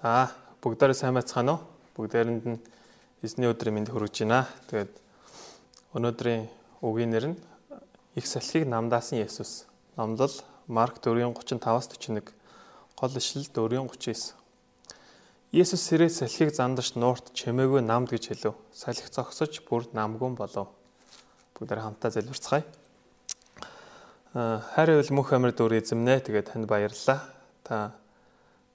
За бүгдээрээ сайн байцгаана уу? Бүгдээрэнд нь эзний өдрийн мэнд хүргэж байна. Тэгээд өнөөдрийн үгийн нэр нь их салхийг намдаасан Есүс. Номлол Марк 4:35-аас 41, гол ишлэл 4:39. Есүс сэрээ салхийг зандаш нуурт чимээгүй намд гэж хэлв. Салхи зогсож бүр намгүн болов. Бүгдээр хамтаа залбирцгаая. Хайр эвэл мөнх амьд дөр эзэмнэ. Тэгээд танд баярлалаа. Та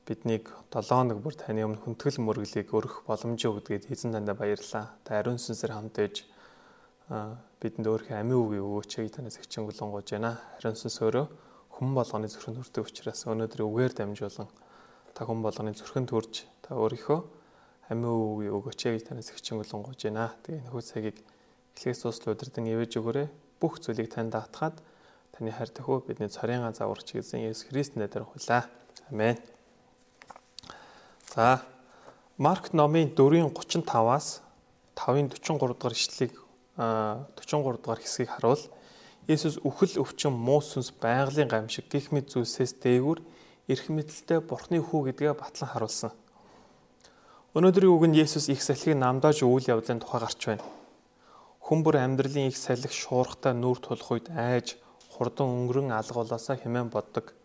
биднийг 7 хоног бүр таны өмнө хүндэтгэл мөрөглийг өргөх боломжийг өгдгээд эзэн тандаа баярлалаа. Та ариун сүнсээр хамт ээж бидэнд өөрийнхөө амийн үгийг өгөөч танаас их чингүлэнгуйж байна. Ариун сүнс өөрөө хүн болгоны зүрхэнд хүрдэг учраас өнөөдрийн үгээр дамжуулан та хүн болгоны зүрхэнд хүрж та өөрийнхөө амийн үгийг өгөөч танаас их чингүлэнгуйж байна. Тэгээ нөхөд цагийг эхлээс дуусл удирдан ивэж өгөөрэй. Бүх зүйлийг танд даатгаад таны хайр төхөө бидний царийн зааварч эзэн Есүс Христнээр дэрхулаа. Амен. За Марк номын 4:35-аас 5:43 дугаар ишлэлийг 43 дугаар хэсгийг харуул Есүс үхэл өвчин муу сүнс байгалийн гамшиг гих мэд зүйлсээс дээгүр эрх мэдэлтэй Бурхны хүү гэдгээ батлан харуулсан. Өнөөдрийн үг нь Есүс их салхийг намдааж үйл явдлын тухай гарч байна. Хүн бүр амьдралын их салхи шуурхтай нүүр тулах үед айж хурдан өнгөрөн алга болоосаа хэмээн боддог.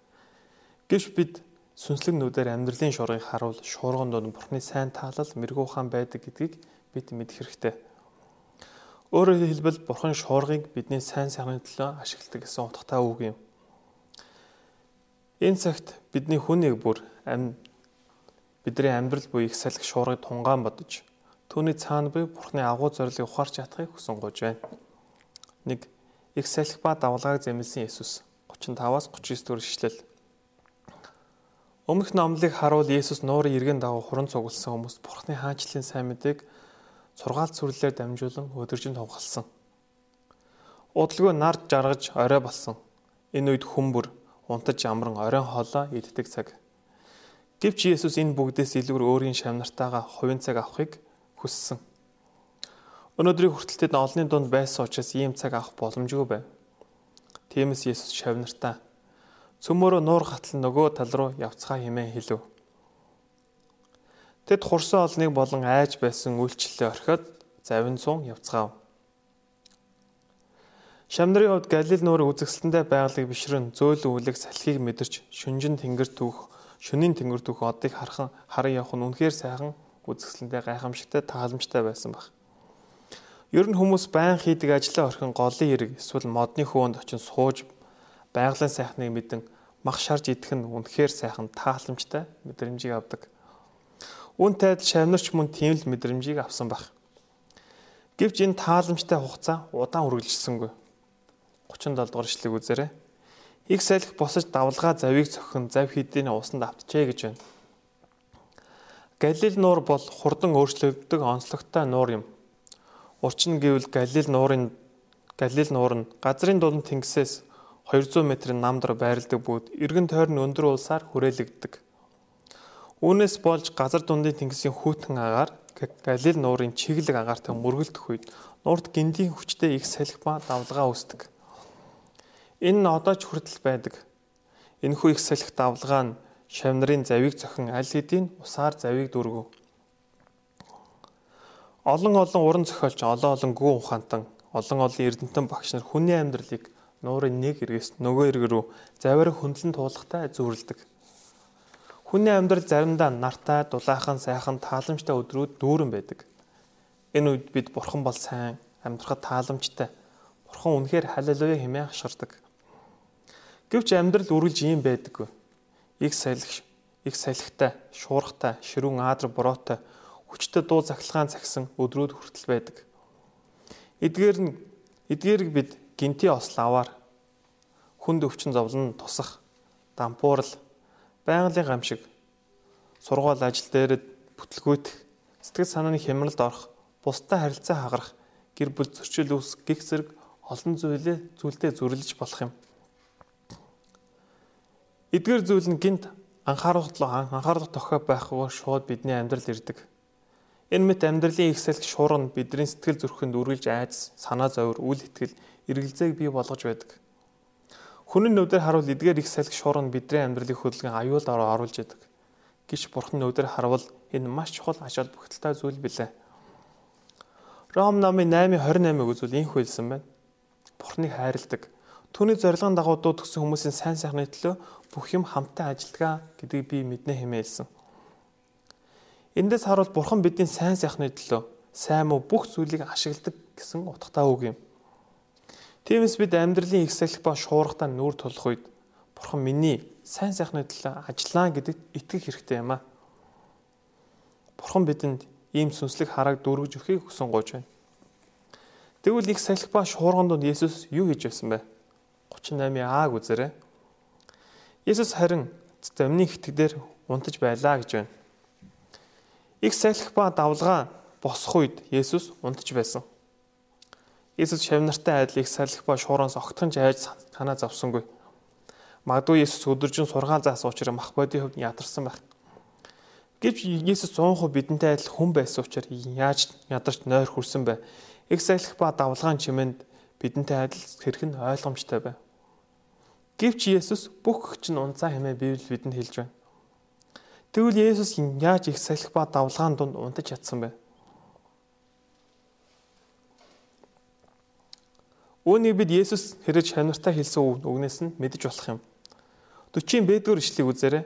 Гэвч бид сүнслэг нүдээр амьдралын шуургыг харуул шуурган донд Бурхны сайн таалал мэрэгүү хаан байдаг гэдгийг бид мэдэх хэрэгтэй. Өөрөөр хэлбэл Бурхан шуургыг бидний сайн сайхны төлөө ашигладаг гэсэн утгатай үг юм. Энэ цагт бидний хүнийг бүр ам бидний амьдрал буй их салхи шуургыг тунгаан бодож түүний цаана буй Бурхны агуу зорилгыг ухаарч чадахыг хүсэн гож байна. Нэг их салхи ба давлгааг зэмлсэн Есүс 35-аас 39 дэх ишлэл Өмнөх номлыг харуул Есүс нуурын иргэн дагуу хуран цугласан хүмүүст Бурхны хаанчлалын сайн мэдээг сургаалт сүрлэлээр дамжуулан өдөржин тунхалсан. Удалгүй нард жаргаж орой болсон. Энэ үед хүмүүр унтаж амран оройн хоолоо иддэг цаг. Гэвч Есүс энэ бүгдээс илүүр өөрийн шавнартайгаа хувийн цаг авахыг хүссэн. Өнөөдрийн хүртэл тэд олонний дунд байсан учраас ийм цаг авах боломжгүй байв. Тиймээс Есүс шавнартаа цөмөөрөө нуур гатал нөгөө тал руу явцгаа хэмээн хэлв. Тэд хурсан олныг болон айж байсан үйлчлэлээ орхиод завин цун явцгаав. Шамнарын хувьд Галил нуурын үзэсгэлэнтэй байгалыг бишрэн зөөлөн үлэг салхийг мэдэрч шүнжин тэнгэр түүх, шөнийн тэнгэр түүх одыг хархан харан явах нь үнэхээр сайхан үзэсгэлэнтэй гайхамшигтай тааламжтай байсан баг. Ер нь хүмүүс байн хийдэг ажлаа орхин голын хэрэг эсвэл модны хөвөнд очин сууж байгалийн сайхныг мэдэн мах шарж идэх нь үнэхээр сайхан тааламжтай мэдрэмжийг авдаг. Үүнтэй адил шавнарч мөн тийм л мэдрэмжийг авсан байх. Гэвч энэ тааламжтай хугацаа удаан үргэлжилсэнгүй. 37 дугаар ишлэгийг үзээрэй. Их салхи босож давлгаа завийг цохин зав хийдийн усанд автжээ гэж байна. Галил нуур бол хурдан өөрчлөгддөг онцлогтой нуур юм. Учир нь гэвэл Галил нуурын Галил нуур нь газрын дунд тэнгисээс 200 м-ийн намдар байрладаг бүүд эргэн тойрны өндөр улсаар хүрээлэгддэг. Үүнээс болж газар дундын тэнгисийн хүүтэн агаар Галил нуурын чиглэг агаартай мөргөлдөх үед нурд гиндийн хүчтэй их салхи ба давлгаа үүсдэг. Энэ нь одоо ч хүртэл байдаг. Энэхүү их салхи давлгаа нь шавнарын завийг зохин аль хэдийн усаар завийг дүүргэв. Олон олон уран зохиолч олон олон гүн ухаантан олон олон эрдэмтэн багш нар хүний амьдралыг нуурын нэг эргээс нөгөө эрг рүү завир хөндлөн туулахтай зүйрлдэг. Хүний амьдрал заримдаа нартай, дулаахан, сайхан, тааламжтай өдрүүд дүүрэн байдаг. Энэ үед бид бурхан бол сайн, амьдрахад тааламжтай. Бурхан үнэхээр халилуя хэмээн хашгирдаг. Гэвч амьдрал үргэлж ийм байдаггүй. Их салхи, их салхитай, шуурхтай, ширүүн аадар бороотой, хүчтэй дуу захлагаан цагсан өдрүүд хүртэл байдаг. Эдгээр нь эдгээрийг бид гинти ославаар хүнд өвчин зовлон тусах дампуурал байгалийн гамшиг сургууль ажил дээрээ бүтлгүүтэх сэтгэл санааны хямралд орох бусдад харилцаа хагарах гэр бүл зөрчил ус гих зэрэг олон зүйлээ зүйлдээ зүрлэж болох юм. Эдгээр зүйл нь гинт анхааруулах анхаарах тохио байхгүй шууд бидний амьдрал ирдэг. Энэ мэт амьдралын их салхи шуурга бидний сэтгэл зүрхэнд үргэлж айдас, санаа зовир, үл итгэл эргэлзээг бий болгож байдаг. Хүний нүдээр харуул эдгээр их салхи шуурга бидний амьдралыг хөдөлгөн аюул дороо оруулж яадаг. гэж Бурхны өдөр харвал энэ маш чухал ач холбогдолтой зүйл билээ. Ром намын 8:28-ыг үзвэл инх хэлсэн байна. Бурхныг хайрладаг. Түүний зорилгын дагуу дуудсан хүмүүсийн сайн сайхны төлөө бүх юм хамтаа ажилтгаа гэдгийг би мэднэ хэмээлсэн. Эндээс харуул Бурхан бидний сайн сайхны төлөө сайн муу бүх зүйлийг ашигладаг гэсэн утгатай үг юм. Тиймээс бид амьдралын их салхи ба шуурхтаа нүүр тулах үед Бурхан миний сайн сайхны төлөө ажиллаа гэдэгт итгэх хэрэгтэй юм а. Бурхан бидэнд ийм сүнслэг харааг дүүргэж өгөхийг хүсэн гож байна. Тэгвэл их салхи ба шуурган донд Есүс юу хийж байсан бэ? 38-аг үзээрэй. Есүс харин замны хитгэдээр унтаж байлаа гэж байна. Их салхи ба давлгаа босох үед Есүс унтаж байсан. Есүс шавнартай их салхи ба шууранс огтхон жайж санаа завсангүй. Магадгүй Есүс өдөржин сургаал заасан учраас мах бодийн хувьд ядарсан байх. Гэвч Есүс 100% бидэнтэй адил хүн байсан учраас яаж ядарч нойр хүрсэн бэ? Их салхи ба давлгаан чимээнд бидэнтэй адил хэрхэн ойлгомжтой бай. Гэвч Есүс бүх чинь унцаа хэмээн Библи бидэнд хэлж байна. Тэгвэл Есүс яаж их салхи ба давлгаан дунд унтаж чадсан бэ? Үүнийг бид Есүс хэрэг шанартаа хэлсэн үгнээс нь мэдэж болох юм. 40-ийн Б-р ишлэгийг үзээрэй.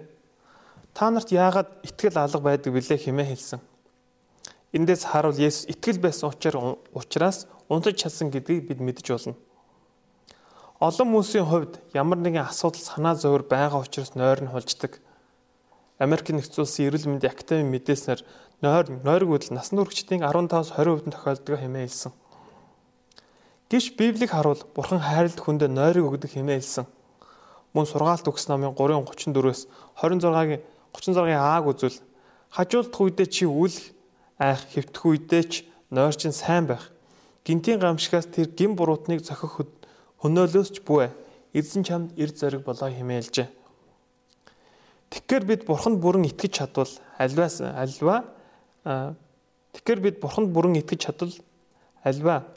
Та нарт яагаад итгэл алга байдаг билээ хэмээн хэлсэн. Эндээс харуул Есүс итгэл байсан учраас унтаж чадсан гэдгийг бид мэдэж болно. Олон хүмүүсийн хувьд ямар нэгэн асуудал санаа зовөр байгаа учраас нойр нь хулждаг. Америк нэгдсэн улсын эрүүл мэндийн академи мэдээснээр нойр нойргууд насан туршидтын 15-20% нь тохиолддог хэмээн хэлсэн. Гэвч Библийг харуул Бурхан хайрлах хүндээ нойрыг өгдөг хэмээн хэлсэн. Мөн сургаалт өгс намын 3:34-өөс 26-гийн 36-гийн Ааг үзвэл хажуулдах үедээ чи үл айх хэвтэх үедээ ч нойр чинь сайн байх. Гинтийн гамшигаас тэр гин буруутныг зохих хөнөөлөөс ч бүэ. Эзэн чамд эр зориг болоо хэмээлжээ. Тэгэхээр бид бурханд бүрэн итгэж чадвал альваас альва тэгэхээр бид бурханд бүрэн итгэж чадвал альва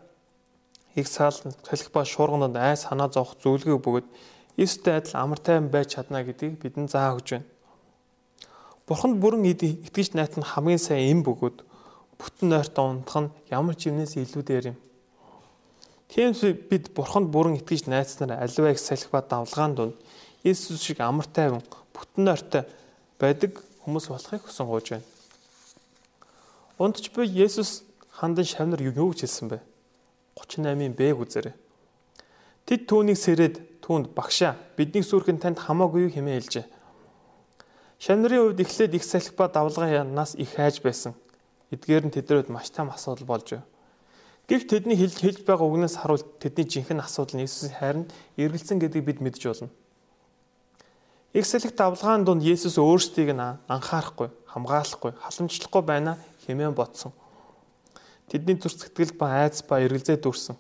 их саал салхи ба шуурганд ай санаа зовх зүйлгүй бөгөөд Есүстэй адил амар тайван байж чадна гэдгийг бидэнд заа өгч байна. Бурханд бүрэн итгэж найт нь хамгийн сайн эм бөгөөд бүтэн нойртой унтах нь ямар ч юмнээс илүү дээр юм. Тиймээс бид Бурханд бүрэн итгэж найцснаар аливаа их салхи ба давлгаан дунд Есүс шиг амар тайван бүтэн нойртой байдаг хүмүүс болохыг хүсэн гоож байна. Унтж буй Есүс хандан шавнар юу гэж хэлсэн бэ? 38-ийн Б үзээрэй. Тэд түүнийг сэрээд түүнд багшаа бидний сүрхэн танд хамаагүй хэмээн хэлжээ. Шамнарын хувьд эхлээд их салхи ба давлгаа янаас их хайж байсан. Эдгээр нь тэдрүүд маш том асуудал болж байна. Гэвч тэдний хэлж хэлж байгаа үгнээс харуул тэдний жинхэнэ асуудал нь Иесусийн хайранд эргэлзэн гэдгийг бид мэдж болно. Их салхи давлгаан донд Есүс өөрсдийг нь анхаарахгүй, хамгаалахгүй, халамжлахгүй байна хэмээн бодсон. Тэдний зүрх сэтгэл ба айдас ба эргэлзээ дүрсэн.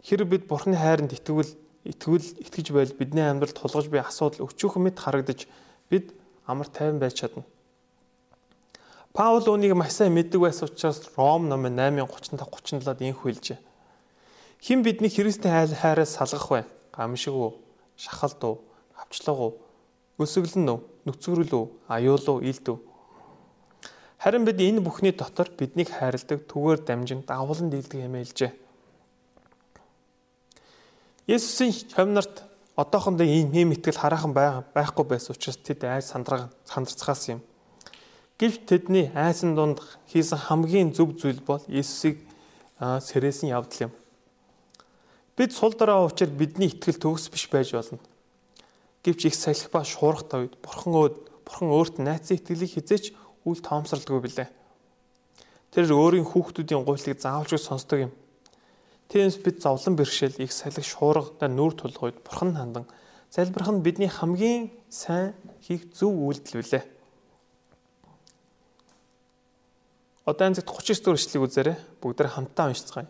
Хэрэг бид Бурхны хайранд итгэвэл итгэвэл итгэж байл бидний амьдралд тулгаж буй асуудал өчүүхэн мэд харагдаж бид амар тайван байж чадна. Паул үүнийг маш сайн мэддэг байсан учраас Ром номын 8:35 37-д инх хэлжээ. Хэн бидний Христийн хайл хайраас салгах вэ? Гамшиг уу? Шахалт уу? Хавчлага уу? Өсөглөн үү? Нүцгэрэл үү? Аюул уу? Илд үү? Харин бид энэ бүхний дотор биднийг хайрладаг түгээр дамжин дагуулan дийлдэг хэмээлжээ. Есүсийн хавнарт одоохондоо ийм ийм итгэл хараахан байхгүй байсан учраас тэд айс сандраг сандарцгаас юм. Гэвч тэдний айсан дунд хийсэн хамгийн зөв зүйл бол Есүсийг сэрээсэн явдал юм. Бид сул дараа учраас бидний итгэл төгс биш байж болно. Гэвч их салхи ба шуурах тавд бурхан өөд бурхан өөрт найцсан итгэлийг хизээч үл тоомсралдгүй билээ. Тэр өөрийн хүүхдүүдийн гуйлыг заавалж сонсдог юм. Тиймээс бид зовлон бэрхшээл их салхи шуурга нүүр тулгойд бурхан хандан залбирх нь бидний хамгийн сайн хийх зөв үйлдэл билээ. Одоо энэ зөв 39 дэх эшлэгийг үзээрэй. Бүгдээр хамтдаа уншицгаая.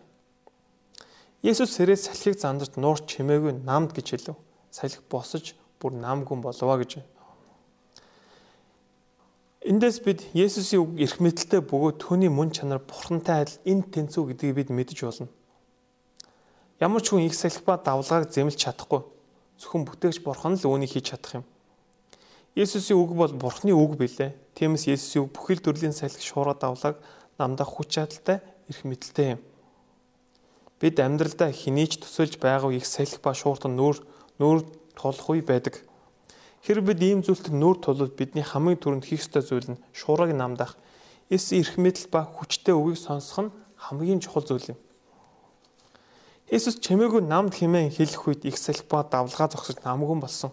Есүс сэрээс салхийг зандарт нуурч чимээгүй намд гэж хэлв. Салхи босож бүр намгүн болваа гэж байна. Эндээс бид Есүсийн үг эрх мэдэлтэй бөгөөд түүний мөн чанар бурхантай адил энэ тэнцүү гэдгийг бид мэдэж болно. Ямар ч хүн их салхи ба давлгааг зэмлж чадахгүй. Зөвхөн бүтээгч бурхан л үүнийг хийж чадах юм. Есүсийн үг бол Бурхны үг билээ. Тиймээс Есүсийн үг бүхэл төрлийн салхи шуурга давлаг намдаа хүч чадалтай эрх мэдэлтэй юм. Бид амьдралдаа хинийч төсөлж байгаа их салхи ба шууртан нүүр нүүр тулах үе байдаг. Хэрэг бид ийм зүйлд нүүр тулвал бидний хамгийн түрүүнд хийх ёстой зүйл нь шуургыг намдах, эс эрх мэдэл ба хүчтэй үгийг сонсох нь хамгийн чухал зүйл юм. Есүс чимээгүй намд хэмээн хэлэх үед их салхи ба давлгаа зогсож намгүй болсон.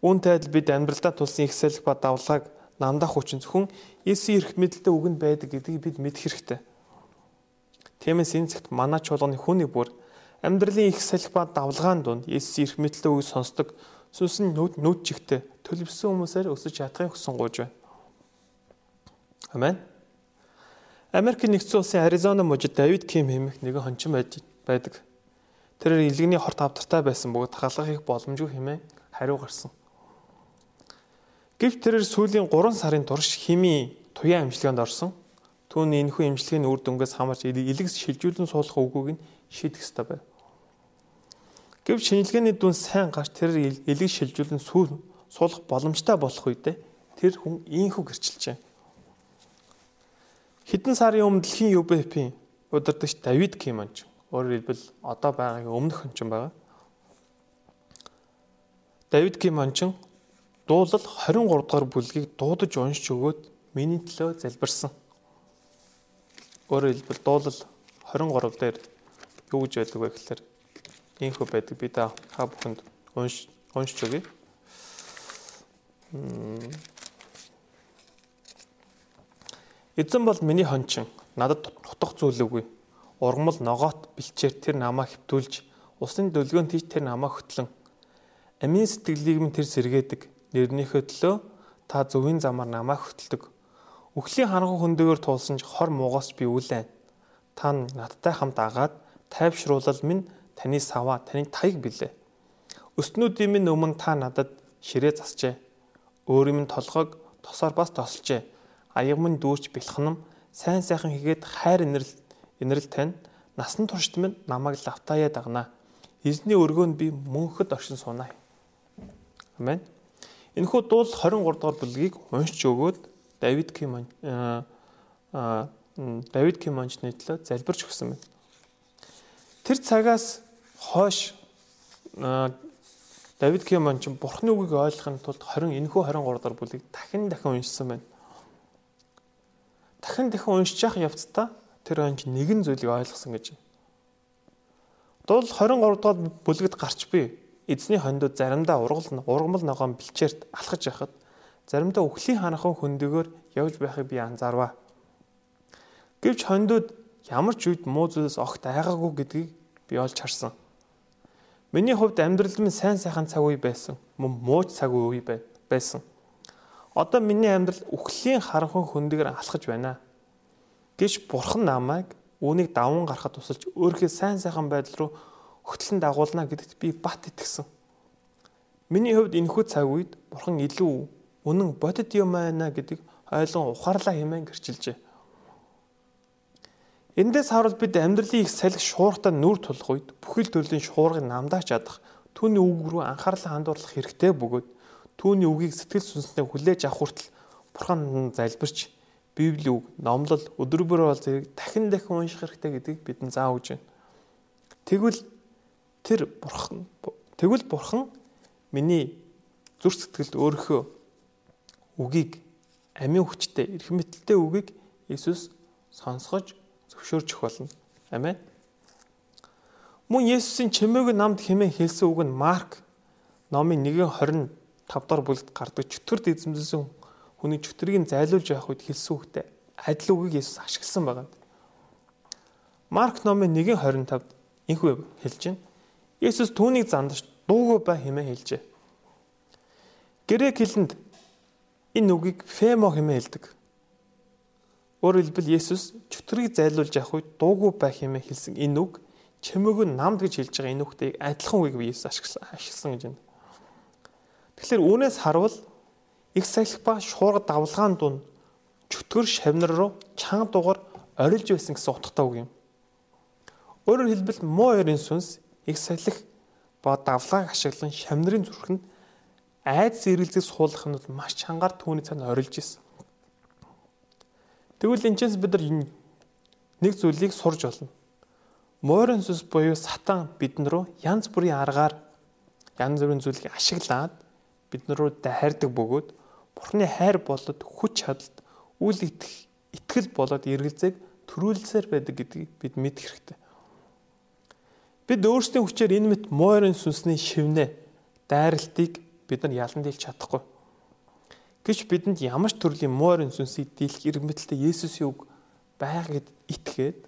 Үүнтэй адил бид амьдралдаа тулсан их салхи ба давлгааг намдах хүчин зөвхөн Есүсийн эрх мэдэлтэй үгэнд байдаг гэдгийг бид мэдэх хэрэгтэй. Тиймээс энэ цагт манай чуулганы хүний бүр амьдралын их салхи ба давлгаан донд Есүсийн эрх мэдэлтэй үгийг сонсдог сүнсэн нүд нүд чигтээ төлөвсөн хүмүүсээр өсөж чадахын хүсэн гуйж байна. Амен. Америк нэгдсэн улсын Аризона мужид Давид Ким хэмээх нэгэн хончин байдаг. Тэр илгэний хорт авдартай байсан бөгөөд халах их боломжгүй хэмээн хариу гарсан. Гэвч тэрээр сүүлийн 3 сарын турш хими туяа имчилгээнд орсон. Түүний энэхүү имчилгээний үр дүнгээс хамаарч илэгс шилжүүлэн суулгах үгүйг нь шийдэх ёстой байв. Гэвч шинжилгээний дүн сайн гарч тэр илэгс шилжүүлэн суулгах боломжтой болох үедээ тэр хүн ийхүү гэрчилжээ. Хэдэн сарын өмнө дэлхийн UBP-ийн удирдагч Давид Кимонч өөрөөр хэлбэл одоо байгаагийн өмнөх хончин байгаа. Давид Кимончин дуулал 23 дугаар бүлгийг дуудаж уншиж өгөөд миний төлөө залбирсан. Өөрөөр хэлбэл дуулал 23 дээр юу гэж байдаг вэ гэхээр ийхүү байдаг. Би та та бүхэнд унш уншиж өгье. Эзэн бол миний хончин. Надад тутах зүйл үгүй. Ургамал ногоот бэлчээр тэр намаа хөвтүүлж, усын дөлгөөн тийч тэр намаа хөтлөн. Амийн сэтгэлийг минь тэр сэргээдэг нэрнийхөө төлөө та зөвийн замаар намайг хөтэлдэг. Үхлийн ханган хөндөөгөр туулсан ч хор муугаас би үлэн. Та надтай хамт агаад тайвшруулал минь таны саваа таны таяг билээ. Өстнүүдийн минь өмнө та надад ширээ засчээ. Өөрийн минь толгойг тосоор бас тосолжээ. Аяг минь дүүрч бэлхэнэм сайн сайхан хийгээд хайр инэрл инэрл тань насан туршид минь намайг лавтаяа дагнаа. Эзний өргөөнд би мөнхөд оршин сунаа. Амен. Энэхүү дуул 23 дугаар бүлгийг уншиж өгөөд Давид Ким аа Давид Кимончны төлөө залбирч өгсөн байна. Тэр цагаас хойш Давид Кимонч Бурхны үгийг ойлгохын тулд 20 энэхүү 23 дугаар бүлгийг дахин дахин уншсан байна. Дахин дахин уншиж явах явцдаа тэр онч нэгэн зүйлийг ойлгосон гэж. Дуул 23 дугаар бүлэгт гарч би эзний хондод заримдаа ургал ургамал ногоон бэлчээрт алхаж яхад заримдаа өхлийн ханахан хөндөөгөр явж байхыг би анзаарваа. Гэвч хондод ямар ч үед муу зүйлс огт айгаагүй гэдгийг би олж харсан. Миний хувьд амьдрал минь сайн сайхан цаг үе байсан. Мөн мууч цаг үе байсан. Одоо миний амьдрал үхлийн харанхан хөндөөгөр алхаж байна. Гэвч бурхан намайг үүнийг даван гарахад тусалж өөрийнхөө сайн сайхан байдал руу хөтлөн дагуулна гэдэгт би бат итгэсэн. Миний хувьд энэхүү цаг үед бурхан илүү үнэн бодит юм байна гэдэг ойлгон ухаарлаа хэмээн гэрчилжээ. Эндээс харуул бид амьдралын их салхи шууртаа нүр тулах үед бүхэл төрлийн шуургыг намдаач чадах түүний үг рүү анхаарлаа хандуулах хэрэгтэй бөгөөд түүний үгийг сэтгэл сүнснээ хүлээж авах хүртэл бурхан залбирч Библийн үг, номлол, өдөр бүр бол зэрэг дахин дахин унших хэрэгтэй гэдгийг бидэнд зааж өгч байна. Тэгвэл тэр бурхан тэгвэл бурхан миний зүр сэтгэлд өөрийнхөө үгийг амийн хүчтэй эрх мэтэлтэй үгийг Иесус сонсгож зөвшөөрч өгөх болно. Амен. Мөн Есүсийн чимээг намд хэмээн хэлсэн үг нь Марк номын 1:25 дахь бүлэгт гардаг чөтгөрд эзэмдсэн хүний чөтгөрийг зайлуулж явах үед хэлсэн үгтэй адил үгийг Есүс ашигласан байгаа. Марк номын 1:25-д инхүү хэлж байна. Есүс түүнийг зандаж дуугүй бай хэмээн хэлжээ. Грек хэлэнд энэ үгийг фемо хэмээн хэлдэг. Өөрөөр хэлбэл Есүс чөтгөрийг зайлуулж явах үед дуугүй бай хэмээн хэлсэн энэ үг чимээгөө намд гэж хэлж байгаа энэ үгтэй адилхан үгийг Есүс ашигласан ашигласан гэж байна. Тэгэхээр үүнээс харвал их салхи ба шуурга давлгаан дунд чөтгөр шавнар руу чанга дугаар орилж байсан гэсэн утгатай үг юм. Өөрөөр хэлбэл муу ярийн сүнс их салхи ба давлгааг ашиглан шамнырын зүрхэнд айдас эргэлзээ суулгах нь маш чангаар түүний цаанд орилж исэн. Тэгвэл энэчээс бид нар нэг зүйлийг сурж болно. Морин сүс буюу сатан бидэн рүү янз бүрийн аргаар янз бүрийн зүйлийг ашиглаад бидэн рүү дайрдаг бөгөөд Бурхны хайр болоод хүч чадалт үл итгэл болоод эргэлзээг төрүүлсээр байдаг гэдгийг бид мэдэх хэрэгтэй. Бид өөрсдийн хүчээр энэ мэт морин сүнсний шивнэ дайралтыг бид нар ялан дийлж чадахгүй. Гэвч бидэнд ямар ч төрлийн морин сүнсийг дийлэх ирмэтэлтэй Есүсийн үг байгаа гэд итгээд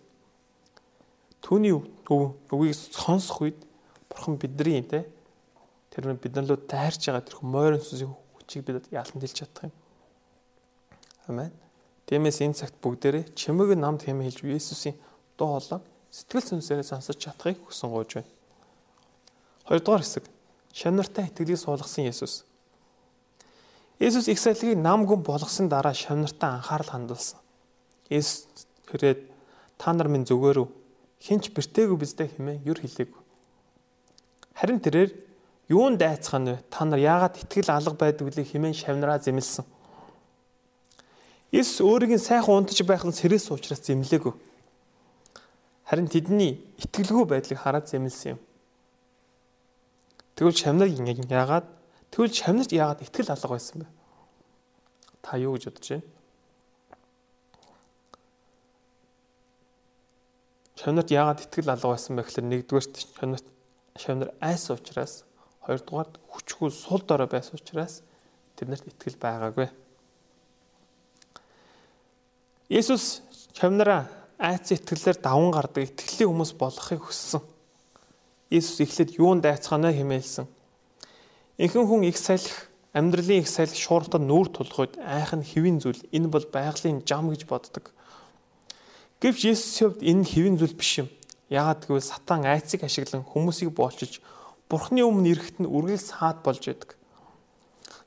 түүний үгийг сонсох үед бурхан бидний те тэр биднэр лөө дайрч байгаа тэр морин сүнсийн хүчийг бид ялан дийлж чадах юм. Амен. Тиймээс энэ цагт бүгдээрээ чимэг намд хэмээн хэлж Есүсийн дуу хоолойг сэтгэл сүнсээрээ сонсож чадахыг хүсэн гуйж байна. Хоёрдугаар хэсэг шамнартай итгэлийг суулгасан Есүс. Есүс их сайлгийг нам гүн болгосон дараа шамнартай анхаарал хандуулсан. Есүс хэрэг та нар минь зүгээрөө хинч бэртээгүй биздэ хэмээн юр хэлээг. Харин тэрээр юунд дайцхан вэ? Та нар яагаад итгэл алга байдаг вэ хэмээн шавнараа зэмлсэн. Есүс өөрийн сайхан унтж байхын сэрээс уучраас зэмлээгүй. Харин тэдний итгэлгүй байдлыг хараад зэмлсэн юм. Тэгвэл шамнаг яагаад тэгвэл шамнагт яагаад итгэл алга байсан бэ? Та юу гэж бодож байна? Шамнарт яагаад итгэл алга байсан бэ гэхээр нэгдүгээрт шамнарт шамнар айс учраас хоёрдугаарт хүчгүй сул дорой байсан учраас тэднэрт итгэл байгаагүй. Есүс шамнараа айц итгэлээр даван гардаг итгэлийн хүмүүс болохыг хүссэн. Иесус эхлээд юунд дайцгаана хэмээлсэн. Инхэн хүн их салхи амьдралын их салхи шууртад нүүр тулгойд айх нь хэвийн зүйл энэ бол байгалийн жам гэж боддог. Гэвч Есүсийн хувьд энэ хэвийн зүйл биш юм. Яагаад гэвэл сатан айцыг ашиглан хүмүүсийг боолчилж Бурхны өмнө ирэхэд нь үргэлж саад болж байдаг.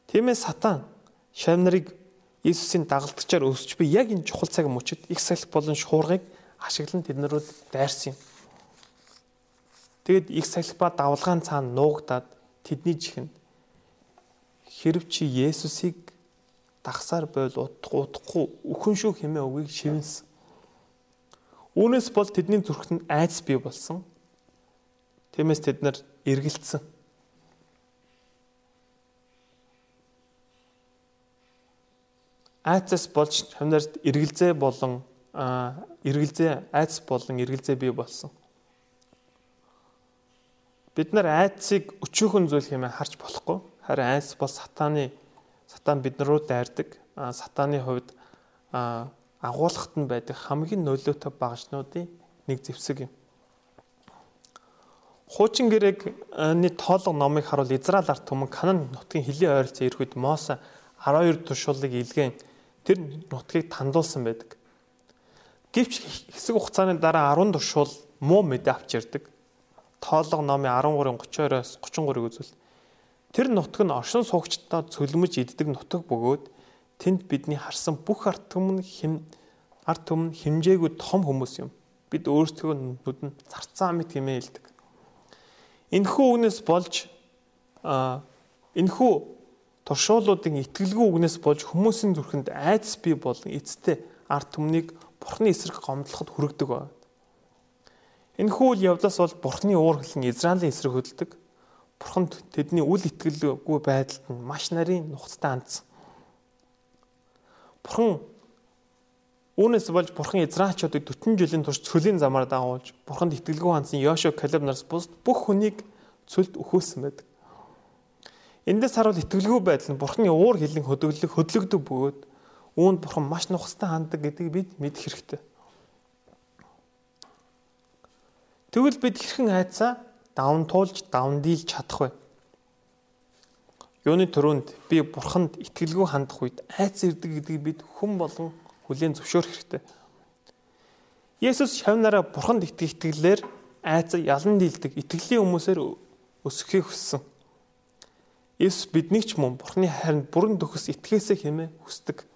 Тиймээс сатан шавнарыг Иесусийн дагалдагчаар өсч би яг энэ чухал цаг мөчид их салхи болон шуургыг ашиглан тэднэрүүд дайрсан юм. Тэгэд их салхипа давлгаан цаана нуугдаад тэдний чихэнд хэрв чи Есүсийг дагсаар бойл утахгүй үхэн шүү хэмээн үгийг шивнэсэн. Үүнээс бол тэдний зүрхт нь айдас бий болсон. Тиймээс тэд нар эргэлцсэн. айцас болж хамнарт эргэлзээ болон эргэлзээ айц болон эргэлзээ бий болсон. Бид нар айдсыг өчүүхэн зүйл хэмээн харж болохгүй. Харин айдс бол сатааны сатан бид нар руу дайрдаг. Сатааны хувьд агуулгахт нь байдаг хамгийн нөлөөтэй багшнуудын нэг зэвсэг юм. Хуучин гэрээний тоолго номыг харуул Израиль ард түмэн Канан нутгийн хөлийн ойролцоо ирэх үед Мосе 12 туршуулыг илгээн тэр нутгийг тандуулсан байдаг. Гэвч хэсэг хугацааны дараа 10 туршуул муу мэдээ авч ирдэг тоолго номын 13-32-оос 33-ыг үзвэл тэр нутаг нь оршин суугчдаа цөлмөж иддэг нутаг бөгөөд тэнд бидний харсан бүх арт түмэн хэм арт түмэн хэмжээгүй том хүмүүс юм. Бид өөрсдөө нүдэн зарцаа мэт хэмээн хэлдэг. Энэхүү үгнээс болж а энэхүү туршуулуудын итгэлгүй үгнээс болж хүмүүсийн зүрхэнд айдас бий болон эцтэй арт түмнийг бурхны эсрэг гомдлоход хүргэдэг байна. Энэхүү үйл явдлаас бол Бурхны уур хөлн Израилийн эсрэг хөдөлдөг. Бурханд тэдний үл итгэлгүй байдалд нь маш нарийн нухацтай хандсан. Бурхан Үүнээс болж Бурхан Израильчуудыг 40 жилийн турш цөлийн замаар дагуулж Бурханд итгэлгүй хандсан Йошуа Калеб нараас бус бүх хүнийг цөлд өхөөсөн байдаг. Эндээс харуул итгэлгүй байдал нь Бурханы уур хилэн хөдөглөх хөдлөгдөг бөгөөд үүнд Бурхан маш нухацтай ханддаг гэдгийг бид мэдэх хэрэгтэй. Тэгвэл бид хэрхэн айцаа давн туулж давн дийлж чадах вэ? Юуны төрөнд би бурханд итгэлгүй хандах үед айц ирдэг гэдгийг бид хүн болон хүлээн зөвшөөрөх хэрэгтэй. Есүс шавнараа бурханд итгэх итгэлээр айцаа ялан дийлдэг итгэлийн хүмүүсээр өсөхийг хүссэн. Есүс биднийг ч мөн бурхны хайранд бүрэн төгс итгээсэй хэмээн хүсдэг.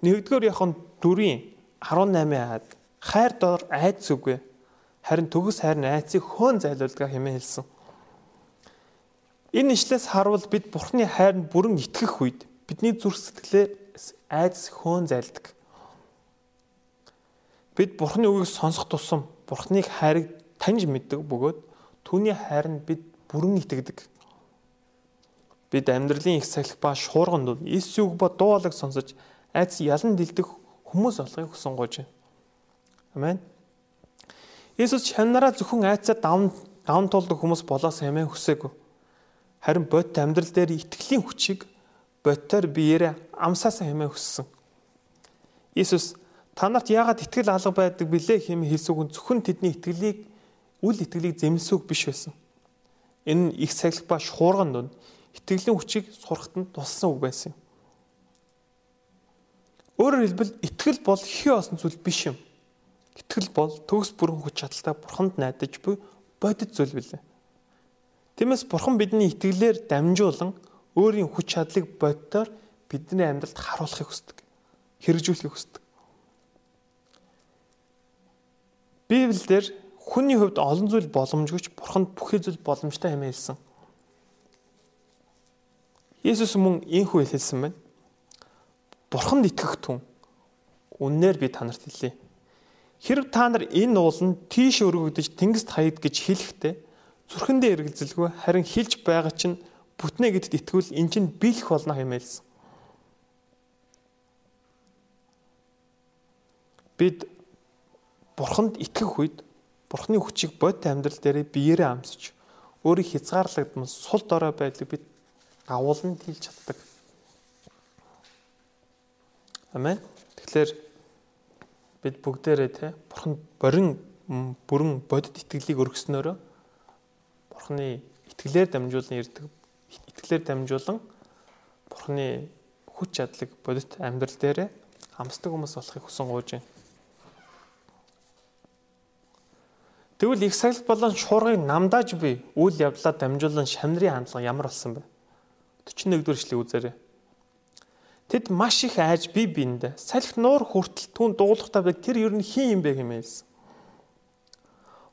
Нэгдүгээр яхон 4-ийн 18-аад хайр доор айц үгүй харин төгс хайр найцыг хөөн зайлуулдаг хэмээн хэлсэн. Энэ ишлээс харуул бид Бурхны хайранд бүрэн итгэх үед бидний зүрх сэтгэлээр айдас хөөн зайлдаг. Бид Бурхны үгийг сонсох тусам Бурхныг хайрыг таньж мэддэг бөгөөд түүний хайранд бид бүрэн итгэдэг. Бид амьдралын их салхи ба шуурган дунд Иесус үг ба дуулаг сонсож айдас ялан дэлдэх хүмүүс болохыг хүсэн гож. Амен. Иесус чанараа зөвхөн айцаа давн давн тулдаг хүмүүс болоос хэмээн хүсээгүй Харин бод амьдрал дээр итгэлийн хүчийг бодтоор биеэрээ амсаасаа хэмээн өссөн. Иесус та нарт яагаад итгэл алга байдаг билээ хэмээн хэлсүүг нь зөвхөн тэдний итгэлийг үл итгэлийг зэмлсүүг биш байсан. Энэ их сахилах ба шуурган донд итгэлийн хүчийг сурахад нь туссан үг байсан юм. Өөрөөр хэлбэл итгэл бол хий осон зүйл биш юм. Итгэл бол төгс бүрэн хүч чадалтай бурханд найдаж буй бодит зүйл билээ. Тиймээс бурхан бидний итгэлээр дамжуулан өөрийн хүч чадлыг боддоор бидний амьдралд харуулахыг хүсдэг. Хэрэгжүүлэхийг хүсдэг. Библиэлд хүний хувьд олон зүйл боломжгүйч бурханд бүхий зүйл боломжтой хэмээн хэлсэн. Есүс мөн ийхүү хэлсэн байна. Бурханд итгэх түн үннээр би танарт хэлье. Хэрв та нар энэ уул нь тийш өргөгдөж тэнгист хаяд гэж хэлэхдээ зүрхэндээ эргэлзэлгүй харин хилж байгаа чинь бүтнэ гэдэгт итгүүл эн чинь биелэх болно хэмээлсэн. Бид бурханд итгэх үед бурхны хүчийг бод амьдрал дээр биеэрээ амсаж өөрийг хязгаарлагдмал сул дорой байдлыг бид агуулan хэлж чаддаг. Амен. Тэгэхээр бид бүгдээрээ те бурханд борин бүрэн бодит итгэлийг өргөснөөрөө Бурхны итгэлээр дамжуулан ирдэг итгэлээр дамжуулан Бурхны хүч чадлыг бодит амьдрал дээр хамсдаг хүмүүс болохыг хүсэн гуйж байна. Тэгвэл их сагл болон шуургыг намдааж би үйл явдлаа дамжуулан шамнырын хандлага ямар болсон бэ? 41-р эшлэгийг үзээрэй. Тэд маш их айж би биэнд салхи нуур хүртэл түн дуулахтаа тэр ер нь хин юм бэ хэмээн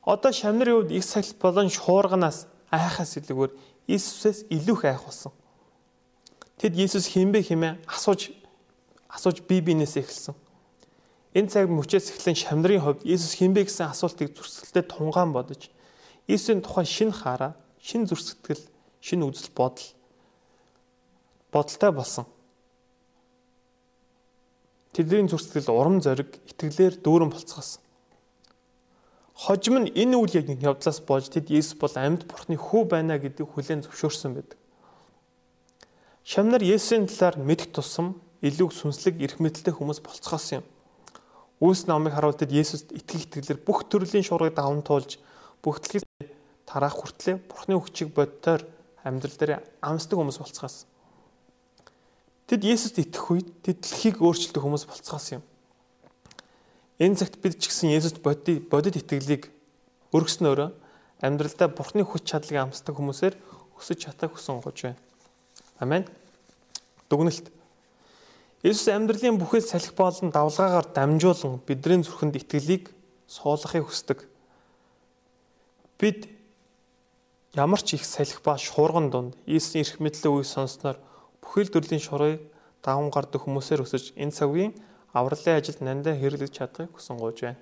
Одоо шамнарын үед их сахил болон шуурганаас айхаас илүүгээр Иесусээс илүү их айх болсон. Тэд Иесус хинбэ хэмээн асууж асууж бие биенээс эхэлсэн. Энэ цаг мөчөөс эхлэн шамнарын хувьд Иесус хинбэ гэсэн асуултыг зүрхсэлтэд тунгаан бодож Иесусийн тухай шин хараа, шин зүрхсэтгэл, шин үзэл бодол бодолтой болсон. Тэдний зүрхсэтгэл урам зориг, итгэлээр дүүрэн болцгоосон. Хожим нь энэ үйл явдлаас болж тэд Есүс бол амьд бурхны хүү байна гэдгийг хүлээн зөвшөөрсөн байдаг. Шамнар Есүсийн талаар мэдэх тусам илүү сүнслэг эрх мэдэлтэй хүмүүс болцгоосон юм. Үйлс номыг харуул тэд Есүст итгэх итгэлээр бүх төрлийн шуургыг даван туулж бүх дэлхийд тараах хүртлээр бурхны хүчийг боддоор амьдрал дээр амсдаг хүмүүс болцгоосон. Тэд Есүст итгэх үед тэд дэлхийг өөрчилдөг хүмүүс болцгоосон юм. Энэ цагт бид ч гэсэн Есүст бодит бодит итгэлийг өргөснөөрөө амьдралдаа Бурхны хүч чадлыг амсдаг хүмүүсээр өсөж чатах хүсэн гож байна. Амен. Дүгнэлт. Есүс амьдралын бүхэл салхи болон давлгаагаар дамжуулан бидний зүрхэнд итгэлийг суулгахыг хүсдэг. Бид ямар ч их салхи ба шуурган дунд Иесийн эрх мэдлийн үгийг сонсноор бүхэл төрлийн шурыг даван гардаг хүмүүсээр өсөж энэ цагийн авралын ажилд нандаа хэрэглэж чадахыг хүсэн гуйж байна.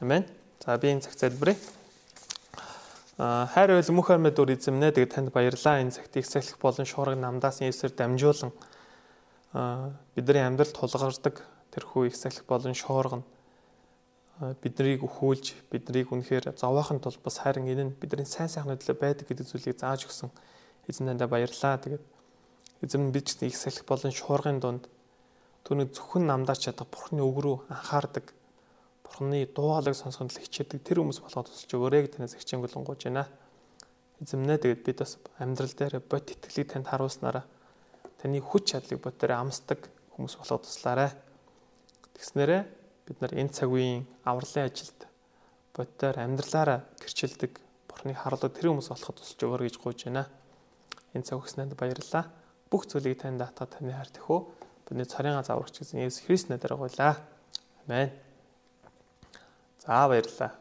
Амен. За би энэ цаг залбирая. Аа хайр байл мөнх амьд дүр эзэмнэ тэгээд танд баярлалаа. Энэ цагт их салхих болон шуурга намдаас Есүсээр дамжуулан аа бидний амьдралд тулгардаг тэрхүү их салхих болон шуурга нь биднийг өхүүлж биднийг үнэхээр зовоохон тул бас харин энэ нь бидний сайн сайхны төлөө байдаг гэдэг зүйлийг зааж өгсөн эзэнэндээ баярлалаа. Тэгээд эзэм бид ч их салхих болон шуургын дунд Түүнийг зөвхөн намдаач чадах Бурхны үг рүү анхаардаг. Бурхны дуу хоолойг сонсоход л хичээдэг тэр хүмүүс болгоод тусалж өгөөрэй гэж танаас хичээнгүлэнгууж байна. Эзэмнээ тэгээд бид бас амьдрал дээр бод итгэлийг танд харуулснараа таны хүч чадлыг бод дээр амсдаг хүмүүс болгоод туслаарай. Тэгснээрээ бид нар энэ цаг үеийн авралын ажилд бод дээр амьдралаараа гэрчилдэг Бурхны харлаг тэр хүмүүс болоход тусалж өгөөрэй гэж гуйж байна. Энэ цаг өгснөнд баярлалаа. Бүх зүйлийг танд даатаа таны хайр тэхүү бидний царийн заврагч гэсэн Есүс Христ нэрээр гуйлаа. Амен. За баярлалаа.